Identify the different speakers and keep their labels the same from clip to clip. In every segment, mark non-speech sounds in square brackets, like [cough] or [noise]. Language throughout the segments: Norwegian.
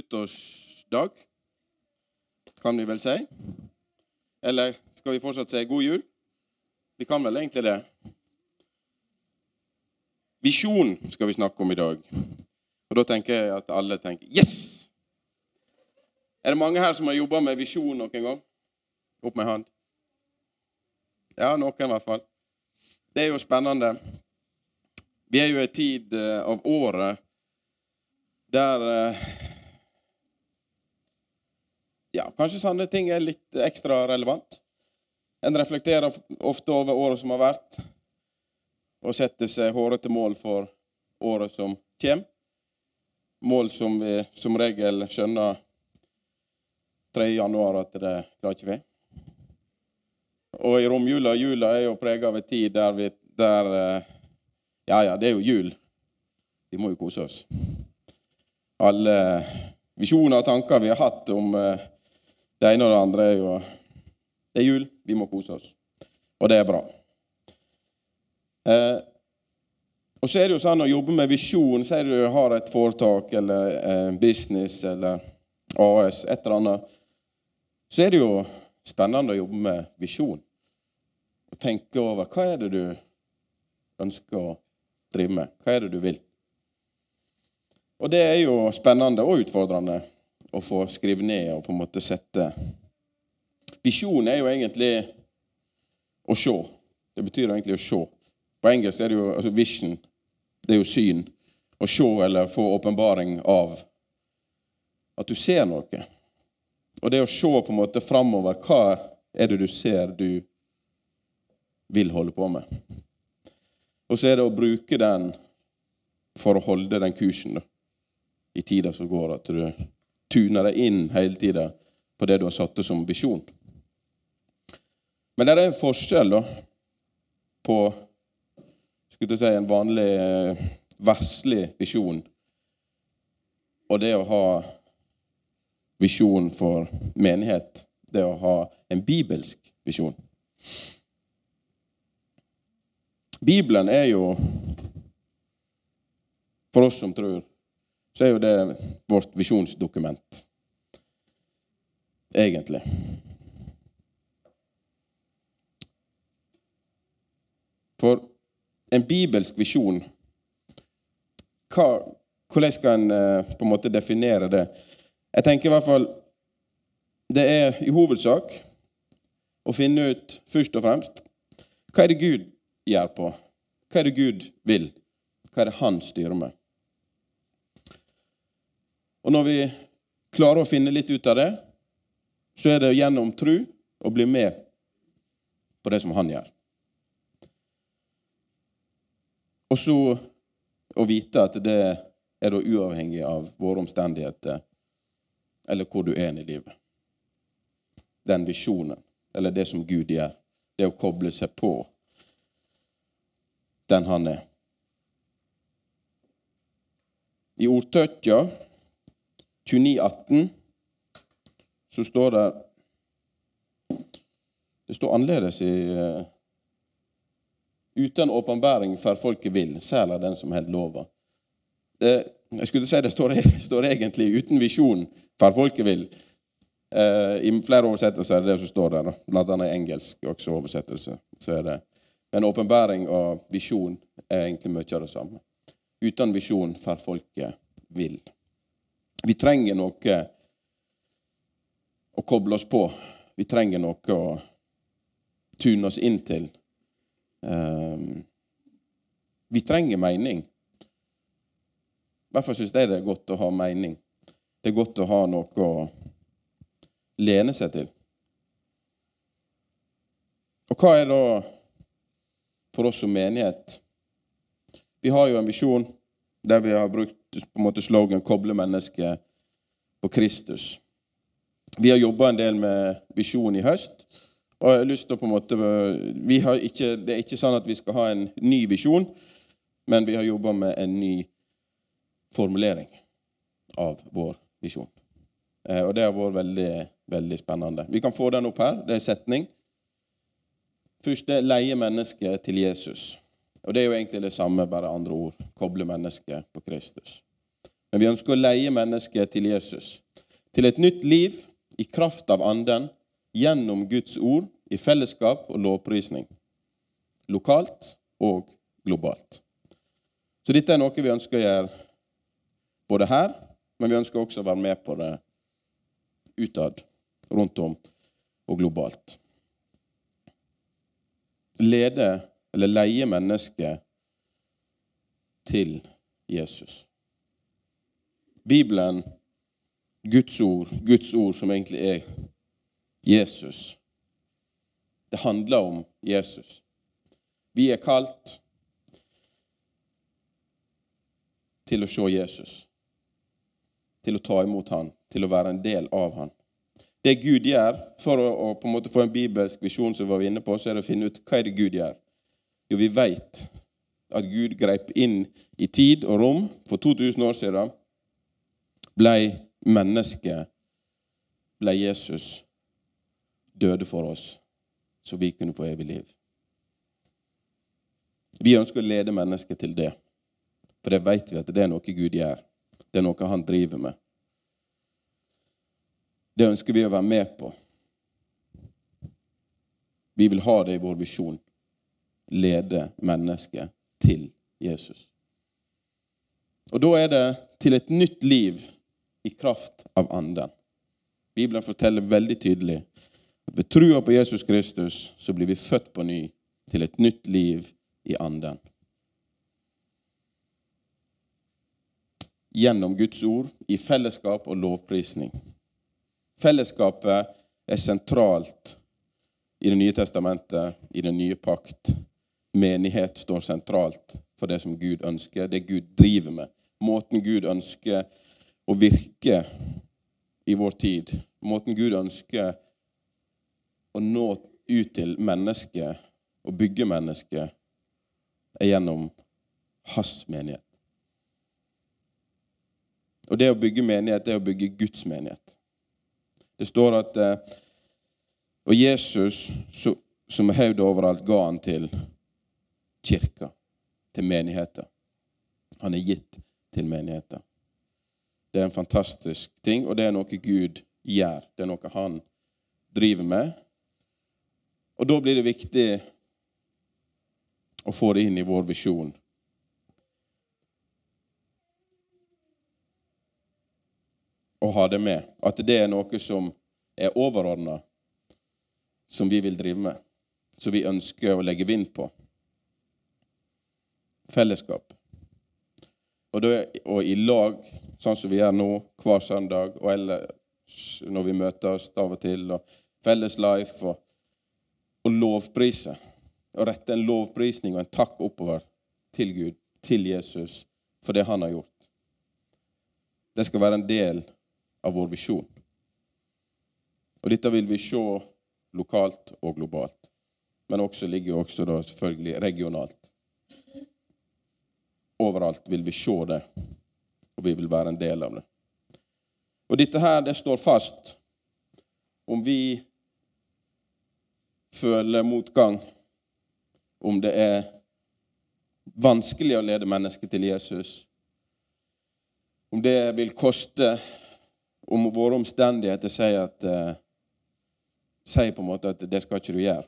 Speaker 1: nyttårsdag, kan vi vel si. Eller skal vi fortsatt si god jul? Vi kan vel egentlig det. Visjon skal vi snakke om i dag. Og da tenker jeg at alle tenker Yes! Er det mange her som har jobba med visjon noen gang? Opp med hand. Ja, noen i hvert fall. Det er jo spennende. Vi er jo i en tid eh, av året der eh, Ja, kanskje sånne ting er litt ekstra relevant. En reflekterer ofte over året som har vært, og setter seg hårete mål for året som kommer. Mål som vi som regel skjønner 3. januar at det klarer ikke vi. Og i romjula Jula er jo prega av en tid der, vi, der eh, Ja, ja, det er jo jul. Vi må jo kose oss. Alle visjoner og tanker vi har hatt om eh, det ene og det andre, er jo Det er jul, vi må kose oss. Og det er bra. Eh, og så er det jo sånn å jobbe med visjon, det du har et foretak eller eh, business eller AS, et eller annet, så er det jo spennende å jobbe med visjon. Og tenke over hva er det du ønsker å drive med. Hva er det du vil? Og det er jo spennende og utfordrende å få skrive ned og på en måte sette Visjon er jo egentlig å se. Det betyr egentlig å se. På engelsk er det jo altså vision. Det er jo syn. Å se eller få åpenbaring av at du ser noe. Og det å se på en måte framover Hva er det du ser du vil holde på med? Og så er det å bruke den for å holde den kursen da, i tida som går. At du tuner deg inn hele tida på det du har satt som visjon. Men det er en forskjell da, på si, en vanlig eh, verslig visjon og det å ha visjon for menighet. Det å ha en bibelsk visjon. Bibelen er jo For oss som tror, så er jo det vårt visjonsdokument. Egentlig. For en bibelsk visjon hva, Hvordan skal en eh, på en måte definere det? Jeg tenker i hvert fall Det er i hovedsak å finne ut først og fremst hva er det Gud gjør på? Hva er det Gud vil? Hva er det Han styrer med? Og når vi klarer å finne litt ut av det, så er det gjennom tru å bli med på det som Han gjør. Og så å vite at det er da uavhengig av våre omstendigheter eller hvor du er i livet. Den visjonen, eller det som Gud gjør, det å koble seg på den han er. I Ordtøtja 2918 så står det Det står annerledes i uh, Uten åpenbaring for folket vil, særlig den som holder lova. Det, jeg skulle si det står, [laughs] står egentlig 'uten visjon for folket vil'. Eh, I flere oversettelser er det det som står der. Blant annet i engelsk også oversettelse. så er det men åpenbaring og visjon er egentlig mye av det samme. Uten visjon for folket vil. Vi trenger noe å koble oss på. Vi trenger noe å tune oss inn til. Um, vi trenger mening. I hvert fall syns jeg det er godt å ha mening. Det er godt å ha noe å lene seg til. Og hva er da for oss som menighet. Vi har jo en visjon der vi har brukt på en måte slogan 'Koble mennesket på Kristus'. Vi har jobba en del med visjon i høst. og jeg har lyst til å på en måte, ikke, Det er ikke sånn at vi skal ha en ny visjon, men vi har jobba med en ny formulering av vår visjon. Eh, og det har vært veldig, veldig spennende. Vi kan få den opp her. Det er setning. Første leie mennesket til Jesus. Og Det er jo egentlig det samme, bare andre ord. Koble mennesket på Kristus. Men vi ønsker å leie mennesket til Jesus. Til et nytt liv i kraft av Anden, gjennom Guds ord, i fellesskap og lovprisning. Lokalt og globalt. Så dette er noe vi ønsker å gjøre både her, men vi ønsker også å være med på det utad, rundt om og globalt. Lede eller leie mennesket til Jesus. Bibelen, Guds ord, Guds ord som egentlig er Jesus. Det handler om Jesus. Vi er kalt til å se Jesus, til å ta imot han, til å være en del av han. Det Gud gjør, for å, på en måte få en bibelsk visjon, som vi var inne på, så er det å finne ut hva er det Gud gjør. Jo, vi vet at Gud greip inn i tid og rom for 2000 år siden. Ble menneske, ble Jesus, døde for oss, så vi kunne få evig liv. Vi ønsker å lede mennesket til det. For det vet vi at det er noe Gud gjør. Det er noe han driver med. Det ønsker vi å være med på. Vi vil ha det i vår visjon. Lede mennesket til Jesus. Og da er det til et nytt liv i kraft av Anden. Bibelen forteller veldig tydelig at ved trua på Jesus Kristus så blir vi født på ny til et nytt liv i Anden. gjennom Guds ord, i fellesskap og lovprisning. Fellesskapet er sentralt i Det nye testamentet, i den nye pakt. Menighet står sentralt for det som Gud ønsker, det Gud driver med. Måten Gud ønsker å virke i vår tid. Måten Gud ønsker å nå ut til mennesket og bygge mennesket, er gjennom hans menighet. Og det å bygge menighet, det er å bygge Guds menighet. Det står at eh, Og Jesus, som er høyde overalt, ga han til kirka, til menigheter. Han er gitt til menigheter. Det er en fantastisk ting, og det er noe Gud gjør. Det er noe han driver med. Og da blir det viktig å få det inn i vår visjon å ha det med. At det er noe som er overordna, som vi vil drive med. Som vi ønsker å legge vind på. Fellesskap. Og, det, og i lag, sånn som vi gjør nå, hver søndag, og ellers når vi møtes av og til, og felles life, og, og lovprise. Og rette en lovprisning og en takk oppover til Gud, til Jesus, for det han har gjort. Det skal være en del av vår visjon. Og dette vil vi se lokalt og globalt, men også ligger også selvfølgelig regionalt. Overalt vil vi se det, og vi vil være en del av det. Og dette her, det står fast om vi føler motgang, om det er vanskelig å lede mennesket til Jesus, om det vil koste om våre omstendigheter sier at eh, sier på en måte at det skal ikke du gjøre,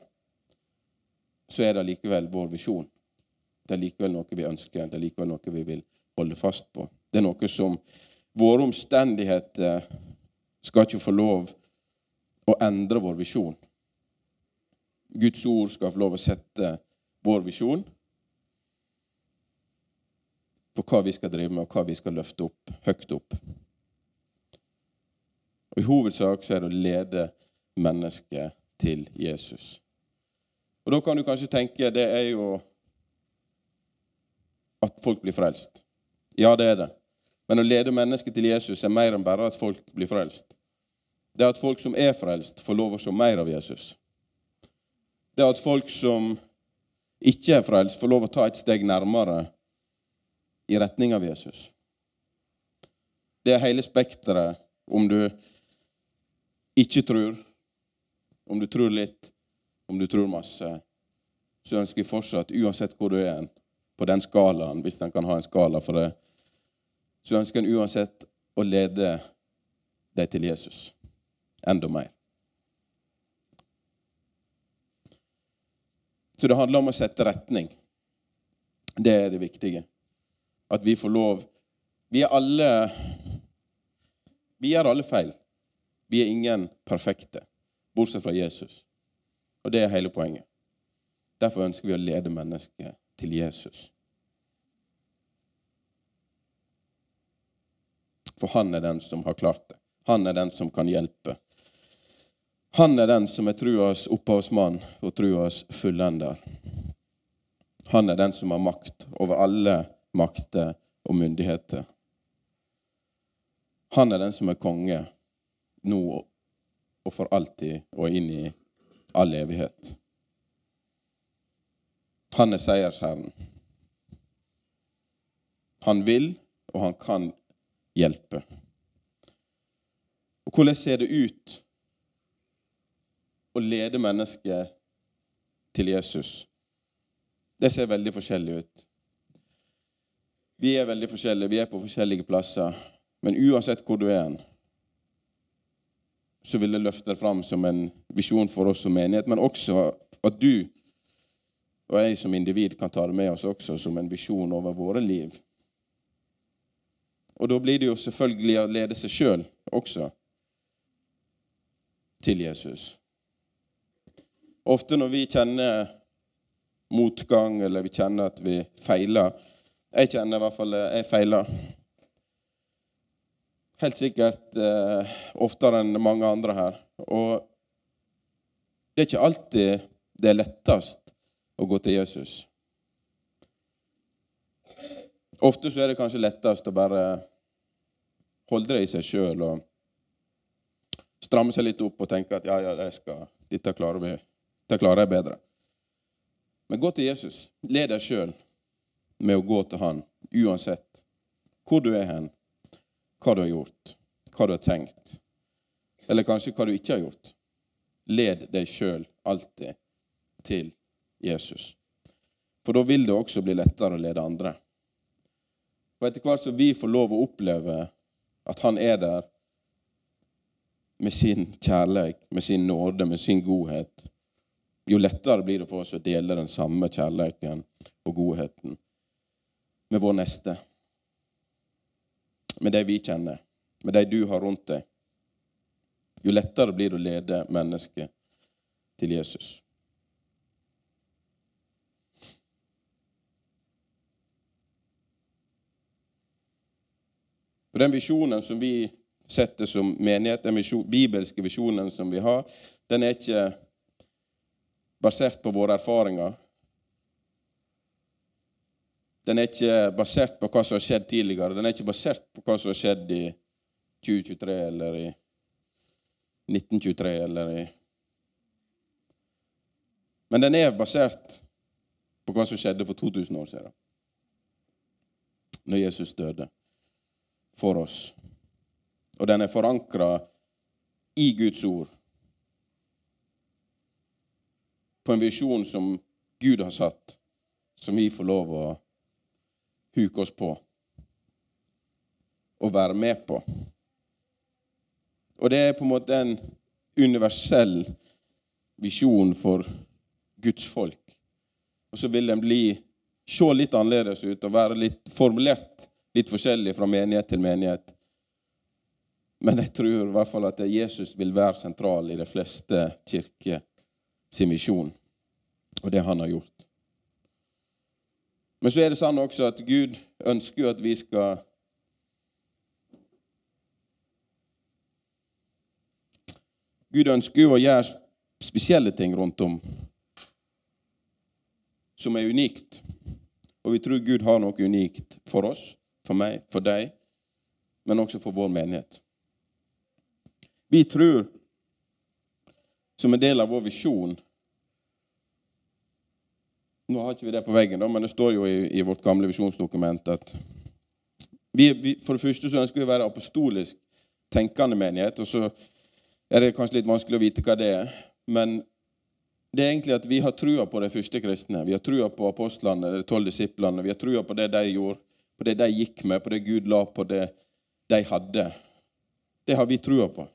Speaker 1: så er det likevel vår visjon. Det er likevel noe vi ønsker, det er likevel noe vi vil holde fast på. Det er noe som Våre omstendigheter skal ikke få lov å endre vår visjon. Guds ord skal få lov å sette vår visjon for hva vi skal drive med, og hva vi skal løfte opp, høyt opp. Og I hovedsak så er det å lede mennesket til Jesus. Og Da kan du kanskje tenke det er jo at folk blir frelst. Ja, det er det. Men å lede mennesket til Jesus er mer enn bare at folk blir frelst. Det er at folk som er frelst, får lov å se mer av Jesus. Det er at folk som ikke er frelst, får lov å ta et steg nærmere i retning av Jesus. Det er hele spekteret. Om du ikke tror, om du tror litt, om du tror masse, så ønsker jeg fortsatt, uansett hvor du er på den skalaen, hvis den kan ha en skala for det, så ønsker han uansett å lede deg til Jesus enda mer. Så det handler om å sette retning. Det er det viktige. At vi får lov Vi er alle Vi gjør alle feil. Vi er ingen perfekte, bortsett fra Jesus. Og det er hele poenget. Derfor ønsker vi å lede mennesket til Jesus. For han er den som har klart det. Han er den som kan hjelpe. Han er den som er truas opphavsmann og truas fullender. Han er den som har makt over alle makter og myndigheter. Han er den som er konge nå og for alltid og inn i all evighet. Han er seiersherren. Han vil, og han kan hjelpe. Og hvordan ser det ut å lede mennesket til Jesus? Det ser veldig forskjellig ut. Vi er veldig forskjellige, vi er på forskjellige plasser. Men uansett hvor du er så vil det løfte fram som en visjon for oss som menighet, men også at du og jeg som individ kan ta det med oss også som en visjon over våre liv. Og da blir det jo selvfølgelig å lede seg sjøl også til Jesus. Ofte når vi kjenner motgang, eller vi kjenner at vi feiler Jeg kjenner i hvert fall jeg feiler. Helt sikkert eh, oftere enn mange andre her. Og det er ikke alltid det er lettest å gå til Jesus. Ofte så er det kanskje lettest å bare holde det i seg sjøl og stramme seg litt opp og tenke at ja, ja, det skal, dette klarer vi. Dette klarer jeg bedre. Men gå til Jesus. Led deg sjøl med å gå til Han, uansett hvor du er hen, hva du har gjort, hva du har tenkt, eller kanskje hva du ikke har gjort. Led deg sjøl alltid til Jesus. For da vil det også bli lettere å lede andre. Og etter hvert som vi får lov å oppleve at han er der med sin kjærlighet, med sin nåde, med sin godhet, jo lettere blir det for oss å dele den samme kjærligheten og godheten med vår neste. Med de vi kjenner, med de du har rundt deg. Jo lettere blir det å lede mennesket til Jesus. For den visjonen som vi setter som menighet, den visjon, bibelske visjonen som vi har, den er ikke basert på våre erfaringer. Den er ikke basert på hva som har skjedd tidligere. Den er ikke basert på hva som har skjedd i 2023 eller i 1923 eller i Men den er basert på hva som skjedde for 2000 år siden, når Jesus døde for oss. Og den er forankra i Guds ord. På en visjon som Gud har satt, som vi får lov å huke oss på og være med på. Og det er på en måte en universell visjon for Guds folk. Og så vil den bli se litt annerledes ut og være litt formulert litt forskjellig fra menighet til menighet. Men jeg tror i hvert fall at Jesus vil være sentral i de fleste kirker sin misjon og det han har gjort. Men så er det sånn også at Gud ønsker at vi skal Gud ønsker jo å gjøre spesielle ting rundt om som er unikt. Og vi tror Gud har noe unikt for oss for meg, for deg, men også for vår menighet. Vi tror, som en del av vår visjon Nå har ikke vi det på veggen, da, men det står jo i, i vårt gamle visjonsdokument at vi, vi, For det første så ønsker vi å være apostolisk tenkende menighet. og så er det kanskje litt vanskelig å vite hva det er. Men det er egentlig at vi har trua på de første kristne. Vi har trua på apostlene, de tolv disiplene. Vi har trua på det de gjorde. På det de gikk med, på det Gud la på det de hadde. Det har vi trua på.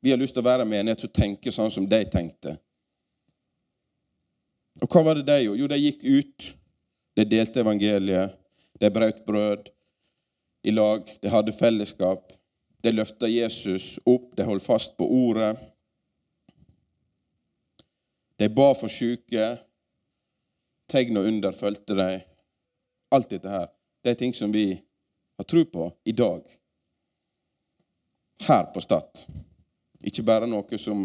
Speaker 1: Vi har lyst til å være en menighet som tenker sånn som de tenkte. Og hva var det de gjorde? Jo, de gikk ut. De delte evangeliet. De brøt brød i lag. De hadde fellesskap. De løfta Jesus opp. De holdt fast på ordet. De ba for syke. Tegn og under fulgte de. Alt dette her. Er ting som vi har tro på i dag. Her på Stad. Ikke bare noe som,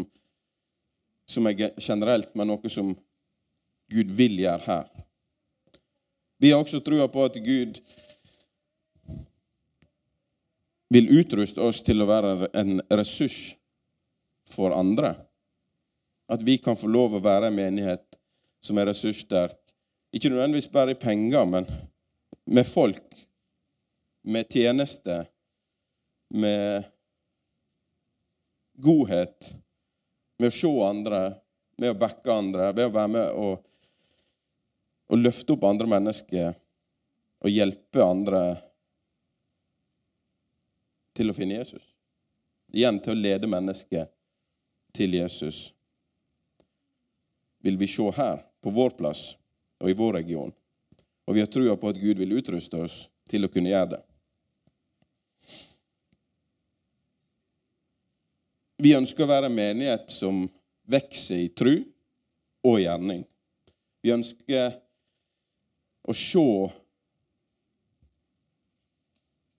Speaker 1: som er generelt, men noe som Gud vil gjøre her. Vi har også trua på at Gud vil utruste oss til å være en ressurs for andre. At vi kan få lov å være en menighet som er ressurssterk. Ikke nødvendigvis bare i penger, men med folk, med tjeneste, med godhet, med å se andre, med å backe andre, ved å være med og, og løfte opp andre mennesker og hjelpe andre til å finne Jesus. Igjen til å lede mennesket til Jesus. Vil vi se her, på vår plass og i vår region. Og vi har trua på at Gud vil utruste oss til å kunne gjøre det. Vi ønsker å være en menighet som vokser i tru og gjerning. Vi ønsker å se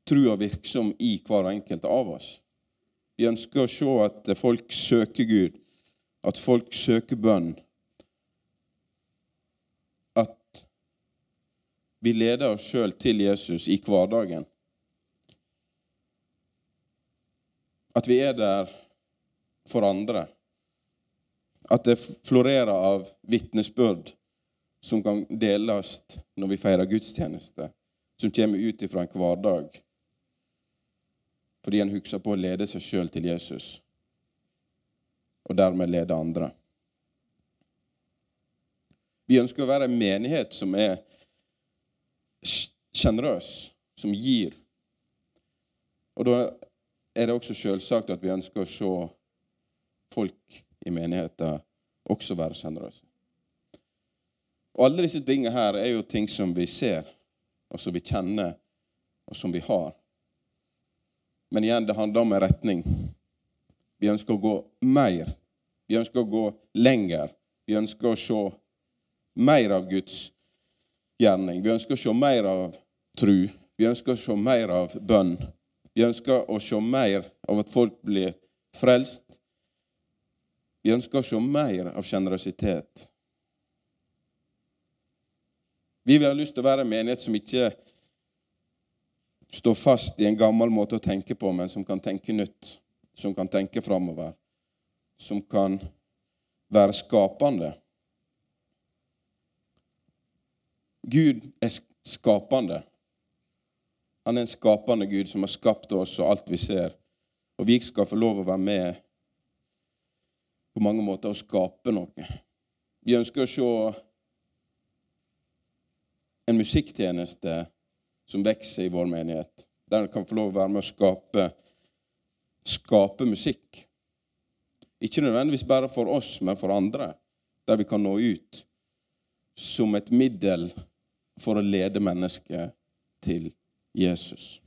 Speaker 1: trua virksom i hver enkelt av oss. Vi ønsker å se at folk søker Gud, at folk søker bønn. At vi leder oss sjøl til Jesus i hverdagen. At vi er der for andre. At det florerer av vitnesbyrd som kan deles når vi feirer gudstjeneste, som kommer ut ifra en hverdag fordi en husker på å lede seg sjøl til Jesus, og dermed lede andre. Vi ønsker å være en menighet som er sjenerøs, som gir. Og da er det også selvsagt at vi ønsker å se folk i menigheten også være sjenerøse. Og alle disse tingene her er jo ting som vi ser, og som vi kjenner, og som vi har. Men igjen, det handler om en retning. Vi ønsker å gå mer. Vi ønsker å gå lenger. Vi ønsker å se mer av Guds gjerning. Vi ønsker å se mer av tru. Vi ønsker å se mer av bønn. Vi ønsker å se mer av at folk blir frelst. Vi ønsker å se mer av sjenerøsitet. Vi vil ha lyst til å være en menighet som ikke står fast i en gammel måte å tenke på, men som kan tenke nytt, som kan tenke framover, som kan være skapende. Gud er skapende. Han er en skapende Gud som har skapt oss og alt vi ser. Og vi skal få lov å være med på mange måter å skape noe. Vi ønsker å se en musikktjeneste som vokser i vår menighet. Der en kan få lov å være med å skape, skape musikk. Ikke nødvendigvis bare for oss, men for andre. Der vi kan nå ut som et middel for å lede mennesket til Jesus.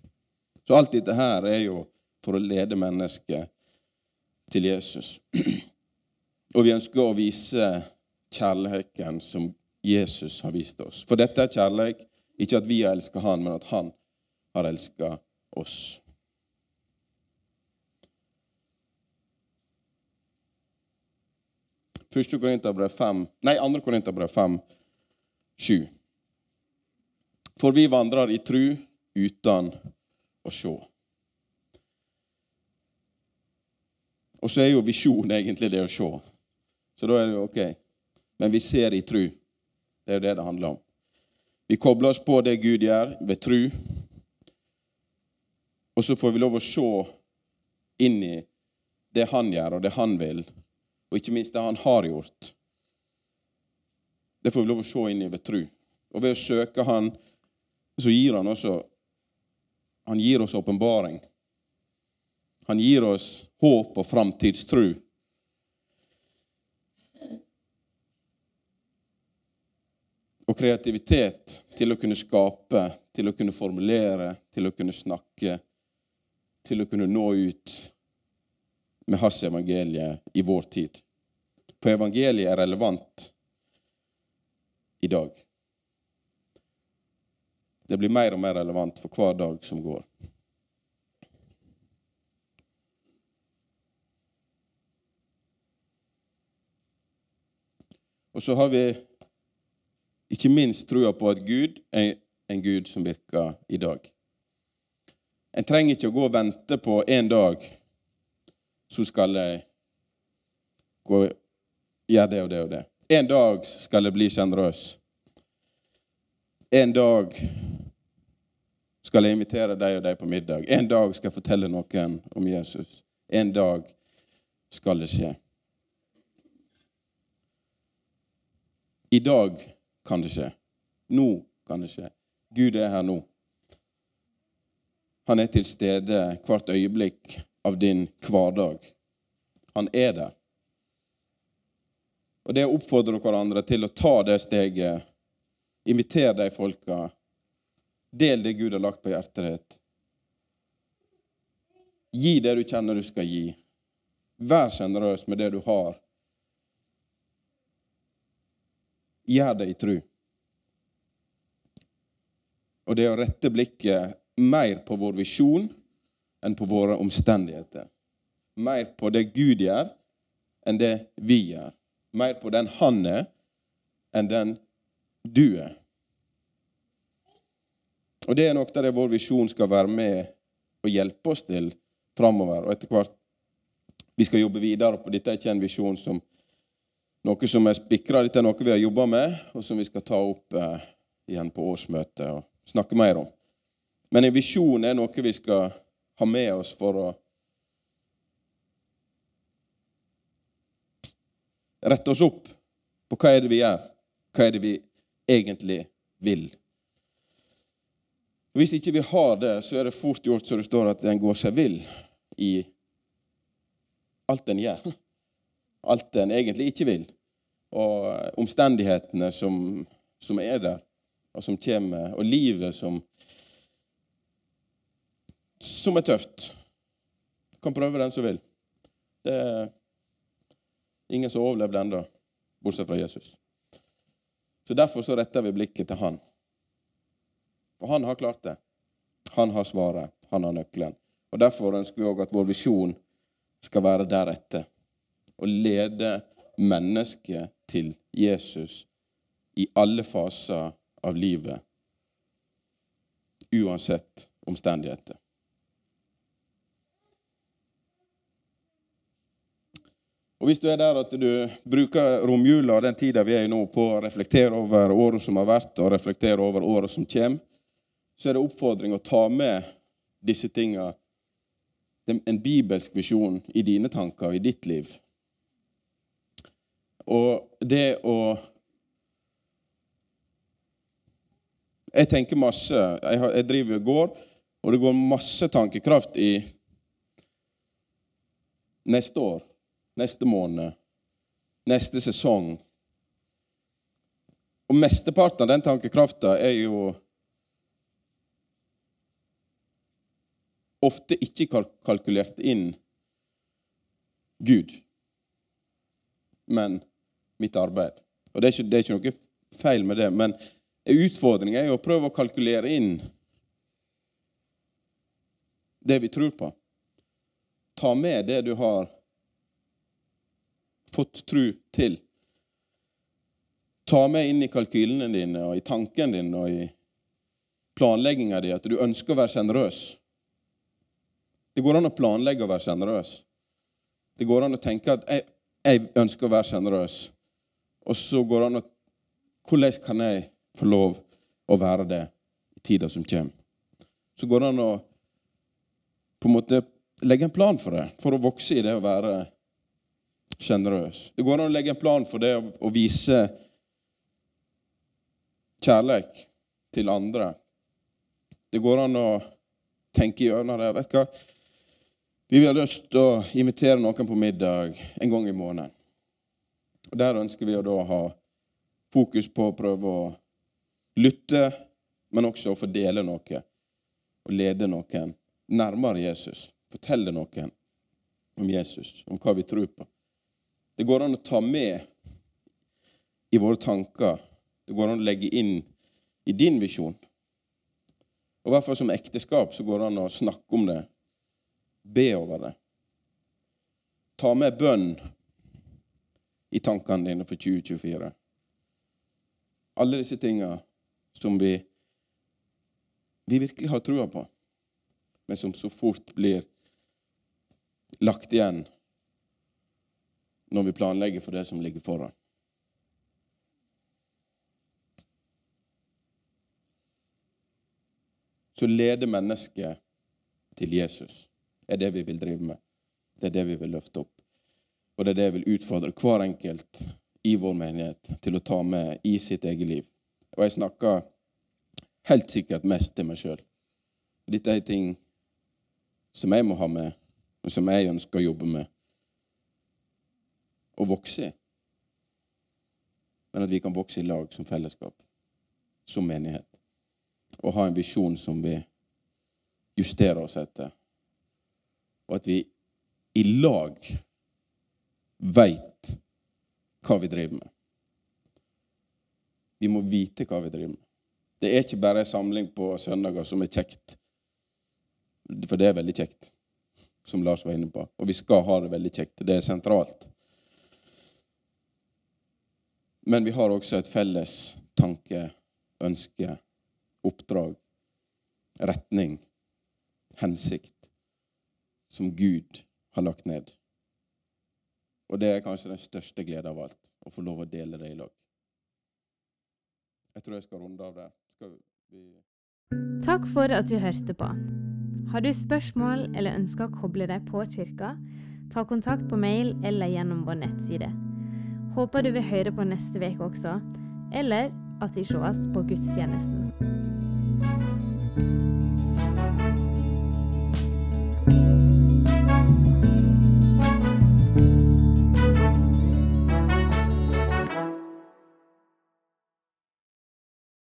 Speaker 1: Så alt dette her er jo for å lede mennesket til Jesus. [clears throat] Og vi ønsker å vise kjærligheten som Jesus har vist oss. For dette er kjærlighet, ikke at vi har elska han, men at han har elska oss. Første Korinterbrev 5 Nei, andre Korinterbrev 5, 7. For vi vandrer i tru uten å sjå. Og så er jo visjon egentlig det å se. Så da er det jo OK. Men vi ser i tru. Det er jo det det handler om. Vi kobler oss på det Gud gjør, ved tru. Og så får vi lov å se inn i det han gjør, og det han vil, og ikke minst det han har gjort. Det får vi lov å se inn i ved tru. Og ved å søke han, så gir han også Han gir oss åpenbaring. Han gir oss håp og framtidstru. Og kreativitet til å kunne skape, til å kunne formulere, til å kunne snakke, til å kunne nå ut med hans evangelie i vår tid. For evangeliet er relevant i dag. Det blir mer og mer relevant for hver dag som går. Og så har vi ikke minst trua på at Gud er en Gud som virker i dag. En trenger ikke å gå og vente på en dag så skal jeg gå gjøre det og det og det. En dag skal jeg bli sjenerøs. En dag skal jeg invitere deg og deg på middag. En dag skal jeg fortelle noen om Jesus. En dag skal det skje. I dag kan det skje. Nå kan det skje. Gud er her nå. Han er til stede hvert øyeblikk av din hverdag. Han er der. Og det oppfordrer oppfordre hverandre til å ta det steget, invitere de folka, del det Gud har lagt på hjertet ditt. Gi det du kjenner du skal gi. Vær sjenerøs med det du har. Gjør det i tru. Og det å rette blikket mer på vår visjon enn på våre omstendigheter. Mer på det Gud gjør, enn det vi gjør. Mer på den han er, enn den du er. Og det er noe av det vår visjon skal være med og hjelpe oss til framover. Og etter hvert vi skal jobbe videre på. Dette er ikke en visjon som noe som er spikra. Dette er noe vi har jobba med, og som vi skal ta opp eh, igjen på årsmøtet og snakke mer om. Men en visjon er noe vi skal ha med oss for å rette oss opp på hva er det vi gjør, hva er det vi egentlig vil. Hvis ikke vi har det, så er det fort gjort så det står at en går seg vill i alt en gjør. Alt en egentlig ikke vil. Og omstendighetene som, som er der, og som kommer, og livet som som er tøft. Kan prøve den som vil. Det er ingen som har overlevd ennå, bortsett fra Jesus. Så Derfor så retter vi blikket til han. For han har klart det. Han har svaret. Han har nøkkelen. Og Derfor ønsker vi òg at vår visjon skal være deretter. Å lede mennesket til Jesus i alle faser av livet, uansett omstendigheter. Og Hvis du er der at du bruker romjula og den tida vi er i nå, på å reflektere over året som har vært, og reflektere over året som kommer, så er det oppfordring å ta med disse tinga, en bibelsk visjon, i dine tanker, i ditt liv. Og det å Jeg tenker masse. Jeg driver og går, og det går masse tankekraft i neste år neste måned, neste sesong. Og mesteparten av den tankekrafta er jo ofte ikke kalkulert inn Gud, men mitt arbeid. Og det er, ikke, det er ikke noe feil med det, men utfordringen er jo å prøve å kalkulere inn det vi tror på. Ta med det du har fått tru til. Ta med inn i kalkylene dine og i tanken din og i planlegginga di at du ønsker å være sjenerøs. Det går an å planlegge å være sjenerøs. Det går an å tenke at jeg, jeg ønsker å være sjenerøs. Og så går det an å Hvordan kan jeg få lov å være det i tida som kommer? Så går det an å på en måte legge en plan for det, for å vokse i det å være sjenerøs. Det går an å legge en plan for det å vise kjærlighet til andre Det går an å tenke gjennom det. Vet du hva? Vi vil ha lyst til å invitere noen på middag en gang i måneden. Og Der ønsker vi å da ha fokus på å prøve å lytte, men også å fordele noe. Og lede noen nærmere Jesus. Fortelle noen om Jesus, om hva vi tror på. Det går an å ta med i våre tanker. Det går an å legge inn i din visjon. Og I hvert fall som ekteskap så går det an å snakke om det, be over det. Ta med bønn i tankene dine for 2024. Alle disse tinga som vi, vi virkelig har trua på, men som så fort blir lagt igjen når vi planlegger for det som ligger foran. Så leder mennesket til Jesus er det vi vil drive med. Det er det vi vil løfte opp. Og det er det jeg vil utfordre hver enkelt i vår menighet til å ta med i sitt eget liv. Og jeg snakker helt sikkert mest til meg sjøl. Dette er ting som jeg må ha med, og som jeg ønsker å jobbe med og vokse i. Men at vi kan vokse i lag som fellesskap, som menighet. Og ha en visjon som vi justerer oss etter. Og at vi i lag veit hva vi driver med. Vi må vite hva vi driver med. Det er ikke bare en samling på søndager som er kjekt. For det er veldig kjekt, som Lars var inne på. Og vi skal ha det veldig kjekt. Det er sentralt. Men vi har også et felles tanke, ønske, oppdrag, retning, hensikt, som Gud har lagt ned. Og det er kanskje den største gleden av alt, å få lov å dele det i lag. Jeg tror jeg skal runde av der.
Speaker 2: Takk for at du hørte på. Har du spørsmål eller ønsker å koble deg på kirka, ta kontakt på mail eller gjennom vår nettside. Håper du vil høre på neste uke også, eller at vi sees på gudstjenesten.